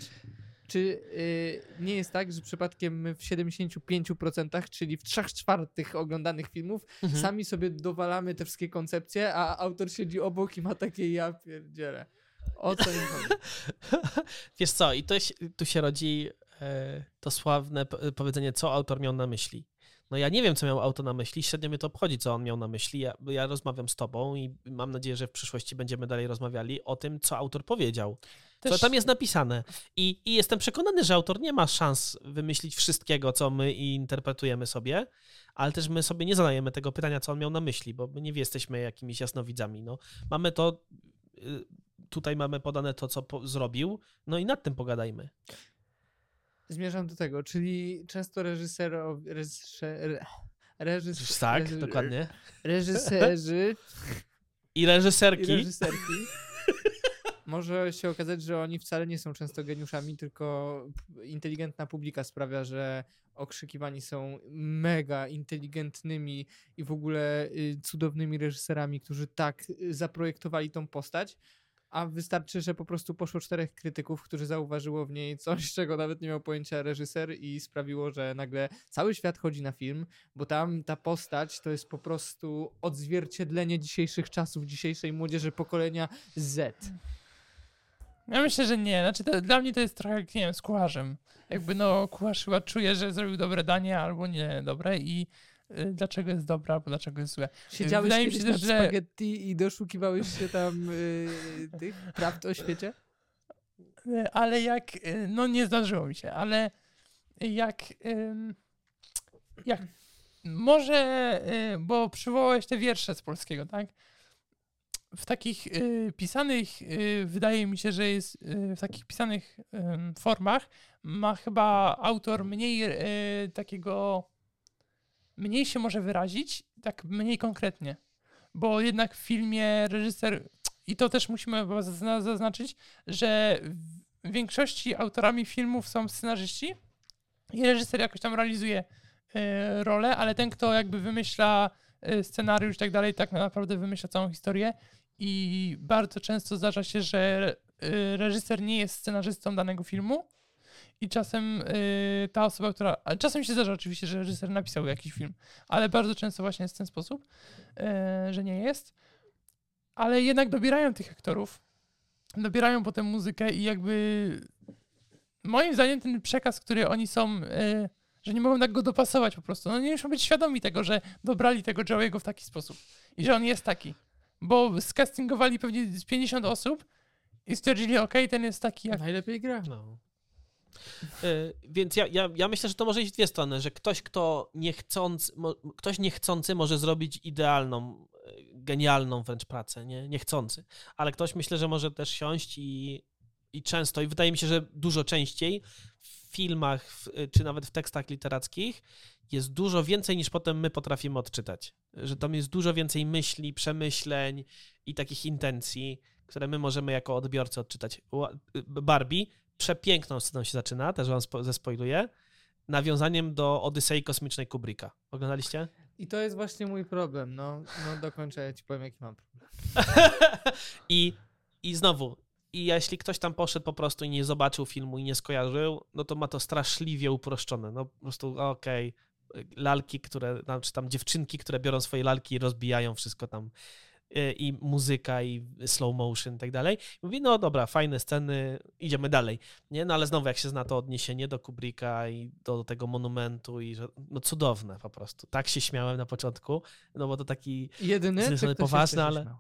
Czy y, nie jest tak, że przypadkiem my w 75%, czyli w 3 czwartych oglądanych filmów, Mhm. sami sobie dowalamy te wszystkie koncepcje, a autor siedzi obok i ma takie ja pierdzielę. O co im chodzi? Wiesz co, i to, tu się rodzi e, to sławne p- powiedzenie, co autor miał na myśli. No ja nie wiem, co miał autor na myśli, średnio mnie to obchodzi, co on miał na myśli. Ja, ja rozmawiam z tobą i mam nadzieję, że w przyszłości będziemy dalej rozmawiali o tym, co autor powiedział. Co Też- tam jest napisane. I, I jestem przekonany, że autor nie ma szans wymyślić wszystkiego, co my interpretujemy sobie, ale też my sobie nie zadajemy tego pytania, co on miał na myśli, bo my nie jesteśmy jakimiś jasnowidzami. No. Mamy to, y, tutaj mamy podane to, co po, zrobił, no i nad tym pogadajmy. Zmierzam do tego, czyli często reżyserowie, reżyser, reżys, Tak, reży- dokładnie. reżyserzy I i reżyserki. reżyserki może się okazać, że oni wcale nie są często geniuszami, tylko inteligentna publika sprawia, że okrzykiwani są mega inteligentnymi i w ogóle y, cudownymi reżyserami, którzy tak y, zaprojektowali tą postać. A wystarczy, że po prostu poszło czterech krytyków, którzy zauważyło w niej coś, czego nawet nie miał pojęcia reżyser i sprawiło, że nagle cały świat chodzi na film, bo tam ta postać to jest po prostu odzwierciedlenie dzisiejszych czasów, dzisiejszej młodzieży pokolenia Z. Ja myślę, że nie. Znaczy, to, dla mnie to jest trochę jak, nie wiem, z kucharzem. Jakby, no, kucharz chyba czuje, że zrobił dobre danie albo nie dobre i dlaczego jest dobre, albo dlaczego jest złe. Siedziałeś Wydaje mi się też, że- spaghetti i doszukiwałeś się tam y, tych prawd o świecie? Y, Ale jak, y, no nie zdarzyło mi się, ale jak, jak może, y, bo przywołałeś te wiersze z polskiego, tak? W takich y, pisanych, y, wydaje mi się, że jest y, w takich pisanych formach ma chyba autor mniej y, takiego, mniej się może wyrazić, tak mniej konkretnie. Bo jednak w filmie reżyser, i to też musimy zaznaczyć, że w większości autorami filmów są scenarzyści i reżyser jakoś tam realizuje e, rolę, ale ten, kto jakby wymyśla e, scenariusz i tak dalej, tak naprawdę wymyśla całą historię i bardzo często zdarza się, że e, reżyser nie jest scenarzystą danego filmu i czasem e, ta osoba, która... Czasem się zdarza oczywiście, że reżyser napisał jakiś film, ale bardzo często właśnie jest w ten sposób, e, że nie jest. Ale jednak dobierają tych aktorów, dobierają potem muzykę i jakby moim zdaniem ten przekaz, który oni są, e, że nie mogą tak go dopasować po prostu. No nie muszą być świadomi tego, że dobrali tego Joey'ego w taki sposób i że on jest taki. Bo skastingowali pewnie z 50 osób i stwierdzili, okej, ten jest taki jak... Najlepiej gra. No. Y, Więc ja, ja, ja myślę, że to może iść w dwie strony, że ktoś, kto niechcący, mo, ktoś niechcący może zrobić idealną, y, genialną wręcz pracę, nie? Niechcący. Ale ktoś myślę, że może też siąść i, i często, i wydaje mi się, że dużo częściej w filmach, w, czy nawet w tekstach literackich jest dużo więcej niż potem my potrafimy odczytać. Że tam jest dużo więcej myśli, przemyśleń i takich intencji, które my możemy jako odbiorcy odczytać. Y, Barbie przepiękną sceną się zaczyna, też wam spo, zespoiluję, nawiązaniem do Odysei Kosmicznej Kubricka. Oglądaliście? I to jest właśnie mój problem. No, no dokończę, ja ci powiem, jaki mam problem. I, I znowu, I jeśli ktoś tam poszedł po prostu i nie zobaczył filmu i nie skojarzył, no to ma to straszliwie uproszczone. No po prostu okej, lalki, które, czy tam dziewczynki, które biorą swoje lalki i rozbijają wszystko tam i muzyka, i slow motion i tak dalej. Mówi, no dobra, fajne sceny, idziemy dalej. Nie? No ale znowu, jak się zna to odniesienie do Kubricka i do tego monumentu i że, no cudowne po prostu. Tak się śmiałem na początku, no bo to taki Jedyny, czy poważny, ale- śmiał?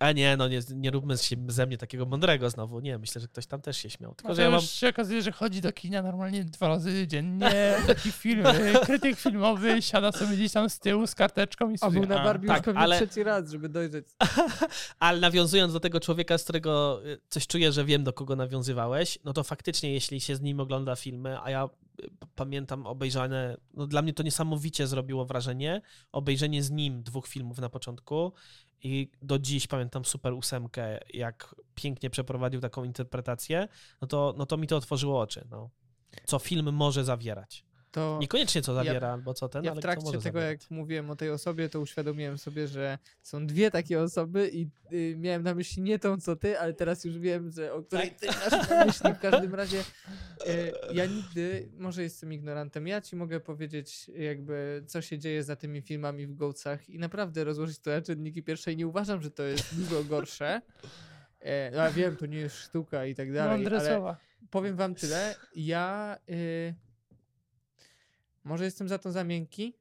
A nie, no nie, nie róbmy się ze mnie takiego mądrego znowu. Nie, myślę, że ktoś tam też się śmiał. Tylko, Tylko, że ja mam... się okazuje, że chodzi do kina normalnie dwa razy dziennie, taki film, y, krytyk filmowy, siada sobie gdzieś tam z tyłu z karteczką i A sobie... był na Barbie tak, już pewnie ale- trzeci raz, żeby dojrzeć. Ale nawiązując do tego człowieka, z którego y, coś czuję, że wiem, do kogo nawiązywałeś, no to faktycznie, jeśli się z nim ogląda filmy, a ja p- pamiętam obejrzane, no dla mnie to niesamowicie zrobiło wrażenie, obejrzenie z nim dwóch filmów na początku i do dziś pamiętam Super ósemkę, jak pięknie przeprowadził taką interpretację, no to, no to mi to otworzyło oczy, no. Co film może zawierać. To Niekoniecznie co Ja- zawiera, albo co ten, ja ale w trakcie może tego, zawierać. jak mówiłem o tej osobie, to uświadomiłem sobie, że są dwie takie osoby i y, miałem na myśli nie tą, co ty, ale teraz już wiem, że o której Tak. ty masz na myśli. W każdym razie ja nigdy, może jestem ignorantem, ja ci mogę powiedzieć jakby, co się dzieje za tymi filmami w Gołcach i naprawdę rozłożyć to na czynniki pierwsze i nie uważam, że to jest dużo gorsze. E, ja wiem, to nie jest sztuka i tak dalej, Mądre ale słowa. powiem wam tyle. Ja y, może jestem za to za miękki.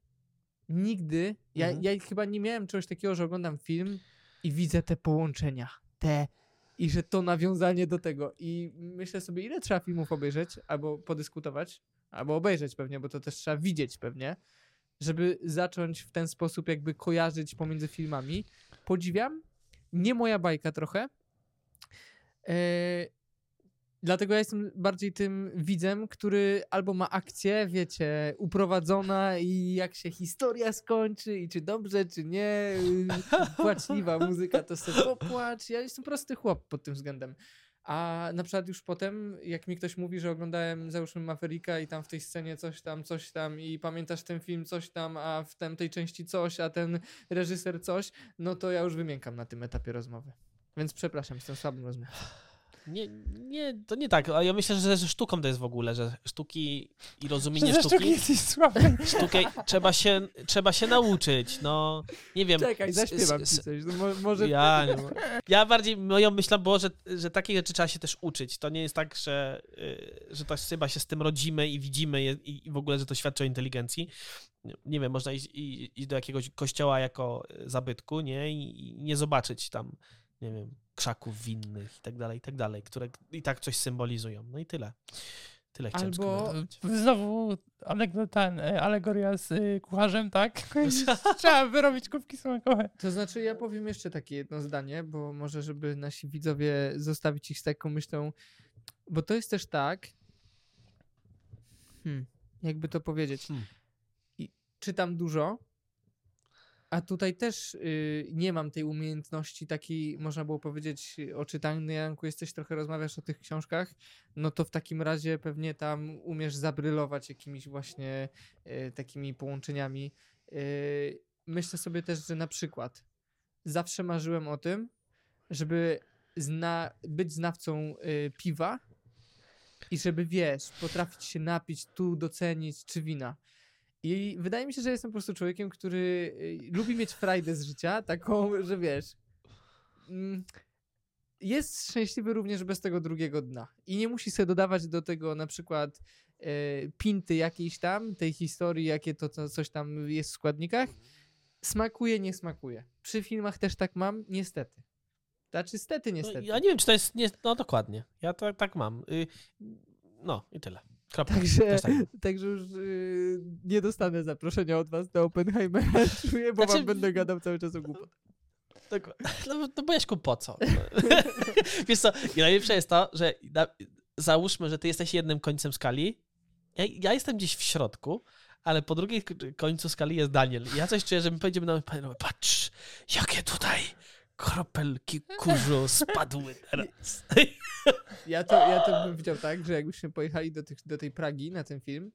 Nigdy. Ja, Mhm. ja chyba nie miałem czegoś takiego, że oglądam film i widzę te połączenia. Te. I że to nawiązanie do tego. I myślę sobie, ile trzeba filmów obejrzeć, albo podyskutować, albo obejrzeć pewnie, bo to też trzeba widzieć pewnie, żeby zacząć w ten sposób jakby kojarzyć pomiędzy filmami. Podziwiam. Nie moja bajka trochę. Eee, Dlatego ja jestem bardziej tym widzem, który albo ma akcję, wiecie, uprowadzona i jak się historia skończy i czy dobrze, czy nie, y, płaczliwa muzyka, to sobie popłacz. Ja jestem prosty chłop pod tym względem. A na przykład już potem, jak mi ktoś mówi, że oglądałem załóżmy Mavericka i tam w tej scenie coś tam, coś tam i pamiętasz ten film, coś tam, a w tem, tej części coś, a ten reżyser coś, no to ja już wymiękam na tym etapie rozmowy. Więc przepraszam, jestem słabym rozmówcą. Nie, nie, to nie tak. A ja myślę, że ze sztuką to jest w ogóle, że sztuki i rozumienie Że sztuki sztuki, jesteś słaby. sztukę trzeba się, trzeba się nauczyć. No, nie wiem. Czekaj, zaśpiewam s- ci coś. No, mo- może Ja, nie, ja bardziej, moją myślą było, że, że takich rzeczy trzeba się też uczyć. To nie jest tak, że, y, że to chyba się z tym rodzimy i widzimy je, i w ogóle, że to świadczy o inteligencji. Nie- wiem, można iść, i- iść do jakiegoś kościoła jako y, zabytku, nie? I nie zobaczyć tam, nie wiem, krzaków winnych i tak dalej, i tak dalej, które i tak coś symbolizują. No i tyle. Tyle chciałem Albo-. Znowu anegdota, e, alegoria z y, kucharzem, tak? Trzeba wyrobić kubki smakowe. To znaczy, ja powiem jeszcze takie jedno zdanie, bo może, żeby nasi widzowie zostawić ich z taką myślą, bo to jest też tak, hmm, jakby to powiedzieć, Hmm. I czytam dużo, a tutaj też y, nie mam tej umiejętności takiej, można było powiedzieć, o czytaniu. Janku, jesteś trochę rozmawiasz o tych książkach, no to w takim razie pewnie tam umiesz zabrylować jakimiś właśnie y, takimi połączeniami. Y, myślę sobie też, że na przykład zawsze marzyłem o tym, żeby zna, być znawcą y, piwa i żeby, wiesz, potrafić się napić, tu docenić, czy wina. I wydaje mi się, że jestem po prostu człowiekiem, który y, lubi mieć frajdę z życia, taką, że wiesz, mm, jest szczęśliwy również bez tego drugiego dna. I nie musi sobie dodawać do tego na przykład e, pinty jakiejś tam, tej historii, jakie to co, coś tam jest w składnikach. Smakuje, nie smakuje. Przy filmach też tak mam, niestety. Znaczy, stety, No, niestety. ja nie wiem, czy to jest. Nie, no dokładnie. Ja to, tak mam. Y, No i tyle. Kropka. Także, tak także już y, nie dostanę zaproszenia od was do Oppenheimera, czuję, bo Znaczy- wam będę gadał cały czas o głupot. Tak, no, no bo Jaśku, po co? Wiesz co, i najlepsze jest to, że na, załóżmy, że ty jesteś jednym końcem skali, ja, ja jestem gdzieś w środku, ale po drugiej końcu skali jest Daniel. I ja coś czuję, że my pojedziemy na panowie, patrz, jakie tutaj kropelki kurzu spadły teraz. Ja to, ja to bym widział tak, że jakbyśmy pojechali do, tych, do tej Pragi na ten film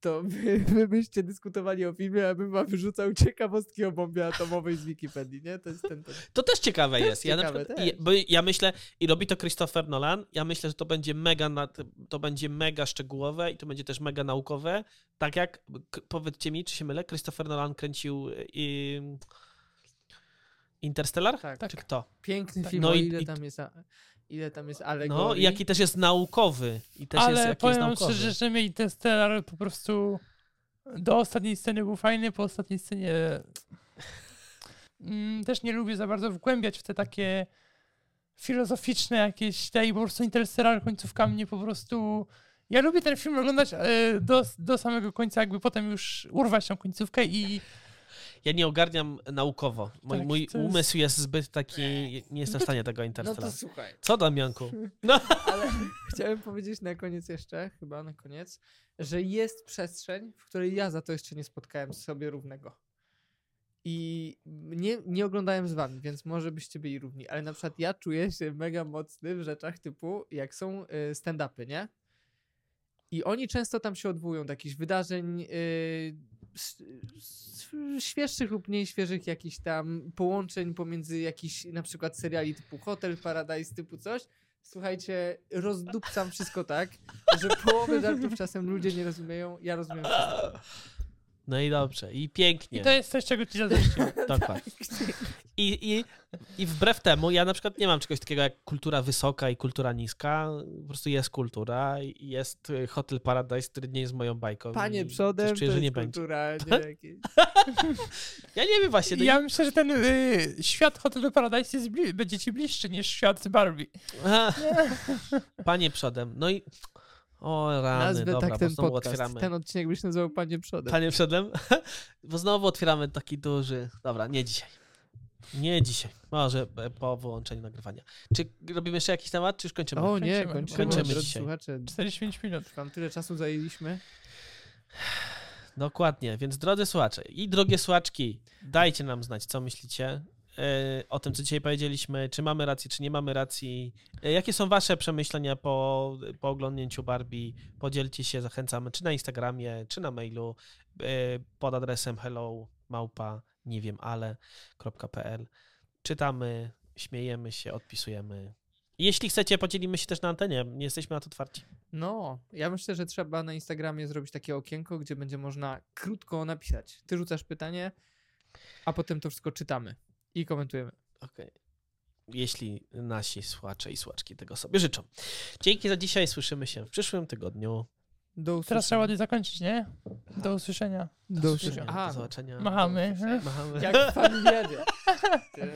to wy, wy byście dyskutowali o filmie, a bym wam wyrzucał ciekawostki o bombie atomowej z Wikipedii, nie? To jest ten... ten. To też ciekawe Też jest. Ja, na ciekawe, przykład, bo ja myślę, i robi to Christopher Nolan, ja myślę, że to będzie mega, nad, to będzie mega szczegółowe i to będzie też mega naukowe. Tak jak, powiedzcie mi, czy się mylę, Christopher Nolan kręcił i, Interstellar? Tak, Czy kto? piękny Tak. film, No i- ile i- tam jest... Ile tam jest alegorii. No, i jaki też jest naukowy. I też jest, Ale jest powiem naukowy. szczerze, że mi ten Stellar po prostu do ostatniej sceny był fajny, po ostatniej scenie mm, też nie lubię za bardzo wgłębiać w te takie filozoficzne jakieś te i po prostu Interstellar końcówka mnie po prostu ja lubię ten film oglądać e, do, do samego końca, jakby potem już urwać tą końcówkę i Ja nie ogarniam naukowo. Mój, Tak, mój jest- umysł jest zbyt taki, nie jestem w stanie tego No Interstellar. to słuchaj. Co Damianku? No. Ale chciałem powiedzieć na koniec jeszcze, chyba na koniec, że jest przestrzeń, w której ja za to jeszcze nie spotkałem sobie równego. I nie, nie oglądałem z wami, więc może byście byli równi, ale na przykład ja czuję się mega mocny w rzeczach typu, jak są y, stand-upy, nie? I oni często tam się odwołują do jakichś wydarzeń y, s- świeższych lub mniej świeżych, jakichś tam połączeń pomiędzy jakiś na przykład seriali typu Hotel Paradise, typu coś. Słuchajcie, rozdupcam wszystko tak, że połowę żartów czasem ludzie nie rozumieją, ja rozumiem wszystko. No i dobrze, i pięknie. i to jest coś, czego ci zazdrościłem. Dokładnie. I, i, I wbrew temu, ja na przykład nie mam czegoś takiego jak kultura wysoka i kultura niska. Po prostu jest kultura i jest y, Hotel Paradise, który nie jest moją bajką. Panie przodem, czuję, to że nie będzie. kultura, nie jakieś... Ja nie wiem właśnie. No Ja myślę, że ten y, świat Hotelu Paradise jest bli- będzie ci bliższy niż świat Barbie. Panie przodem. No i. O rany, Nazwę dobra, tak ten bo znowu podcast. otwieramy. Ten odcinek byś nazywał Panie przodem. Panie przodem? Bo znowu otwieramy taki duży. Dobra, nie dzisiaj. Nie dzisiaj. Może e, po wyłączeniu nagrywania. Czy robimy jeszcze jakiś temat, czy już kończymy? O nie, Kończymy. kończymy. Kończymy dzisiaj. Słuchacze, 45 minut. wam tyle czasu zajęliśmy. Dokładnie, więc drodzy słuchacze i drogie słuchaczki, dajcie nam znać, co myślicie e, o tym, co dzisiaj powiedzieliśmy, czy mamy rację, czy nie mamy racji. E, Jakie są wasze przemyślenia po, po oglądnięciu Barbie? Podzielcie się, zachęcamy, czy na Instagramie, czy na mailu pod adresem hello małpa nie wiem ale.pl. Czytamy, śmiejemy się, odpisujemy. Jeśli chcecie, podzielimy się też na antenie. Nie jesteśmy na to otwarci. No, ja myślę, że trzeba na Instagramie zrobić takie okienko, gdzie będzie można krótko napisać. Ty rzucasz pytanie, a potem to wszystko czytamy i komentujemy. Okej. Jeśli nasi słuchacze i słuchaczki tego sobie życzą. Dzięki za dzisiaj. Słyszymy się w przyszłym tygodniu. Do usłyszenia. Teraz trzeba ładnie zakończyć, nie? Do usłyszenia. Do usłyszenia. usłyszenia. Do zobaczenia. Machamy. Machamy. Jak w familiadzie.